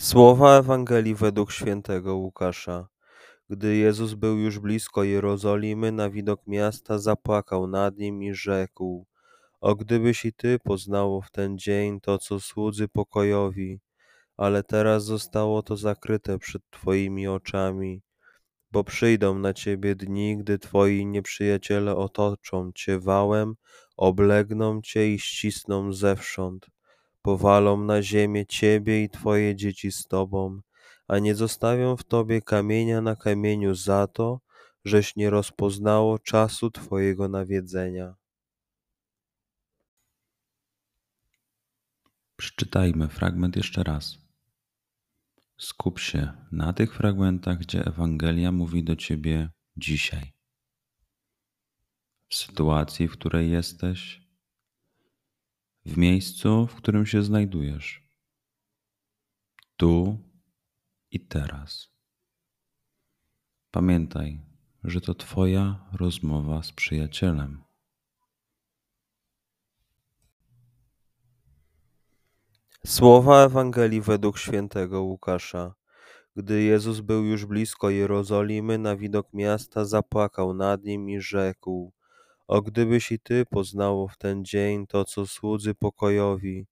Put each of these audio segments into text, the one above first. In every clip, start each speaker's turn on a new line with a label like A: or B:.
A: Słowa Ewangelii według świętego Łukasza. Gdy Jezus był już blisko Jerozolimy, na widok miasta zapłakał nad nim i rzekł: O gdybyś i ty poznało w ten dzień to, co słudzy pokojowi, ale teraz zostało to zakryte przed twoimi oczami. Bo przyjdą na ciebie dni, gdy twoi nieprzyjaciele otoczą cię wałem, oblegną cię i ścisną zewsząd powalą na ziemię ciebie i twoje dzieci z tobą, a nie zostawią w tobie kamienia na kamieniu za to, żeś nie rozpoznało czasu twojego nawiedzenia.
B: Przeczytajmy fragment jeszcze raz. Skup się na tych fragmentach, gdzie Ewangelia mówi do ciebie dzisiaj. W sytuacji, w której jesteś, w miejscu, w którym się znajdujesz. Tu i teraz. Pamiętaj, że to Twoja rozmowa z przyjacielem.
A: Słowa Ewangelii według świętego Łukasza. Gdy Jezus był już blisko Jerozolimy, na widok miasta zapłakał nad nim i rzekł: o gdybyś i ty poznało w ten dzień to, co słudzy pokojowi,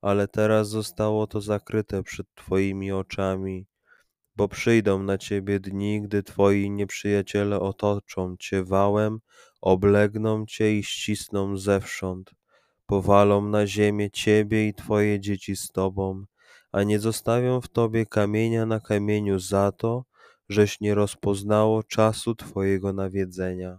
A: ale teraz zostało to zakryte przed twoimi oczami, bo przyjdą na ciebie dni, gdy twoi nieprzyjaciele otoczą cię wałem, oblegną cię i ścisną zewsząd, powalą na ziemię ciebie i twoje dzieci z tobą, a nie zostawią w tobie kamienia na kamieniu za to, żeś nie rozpoznało czasu twojego nawiedzenia.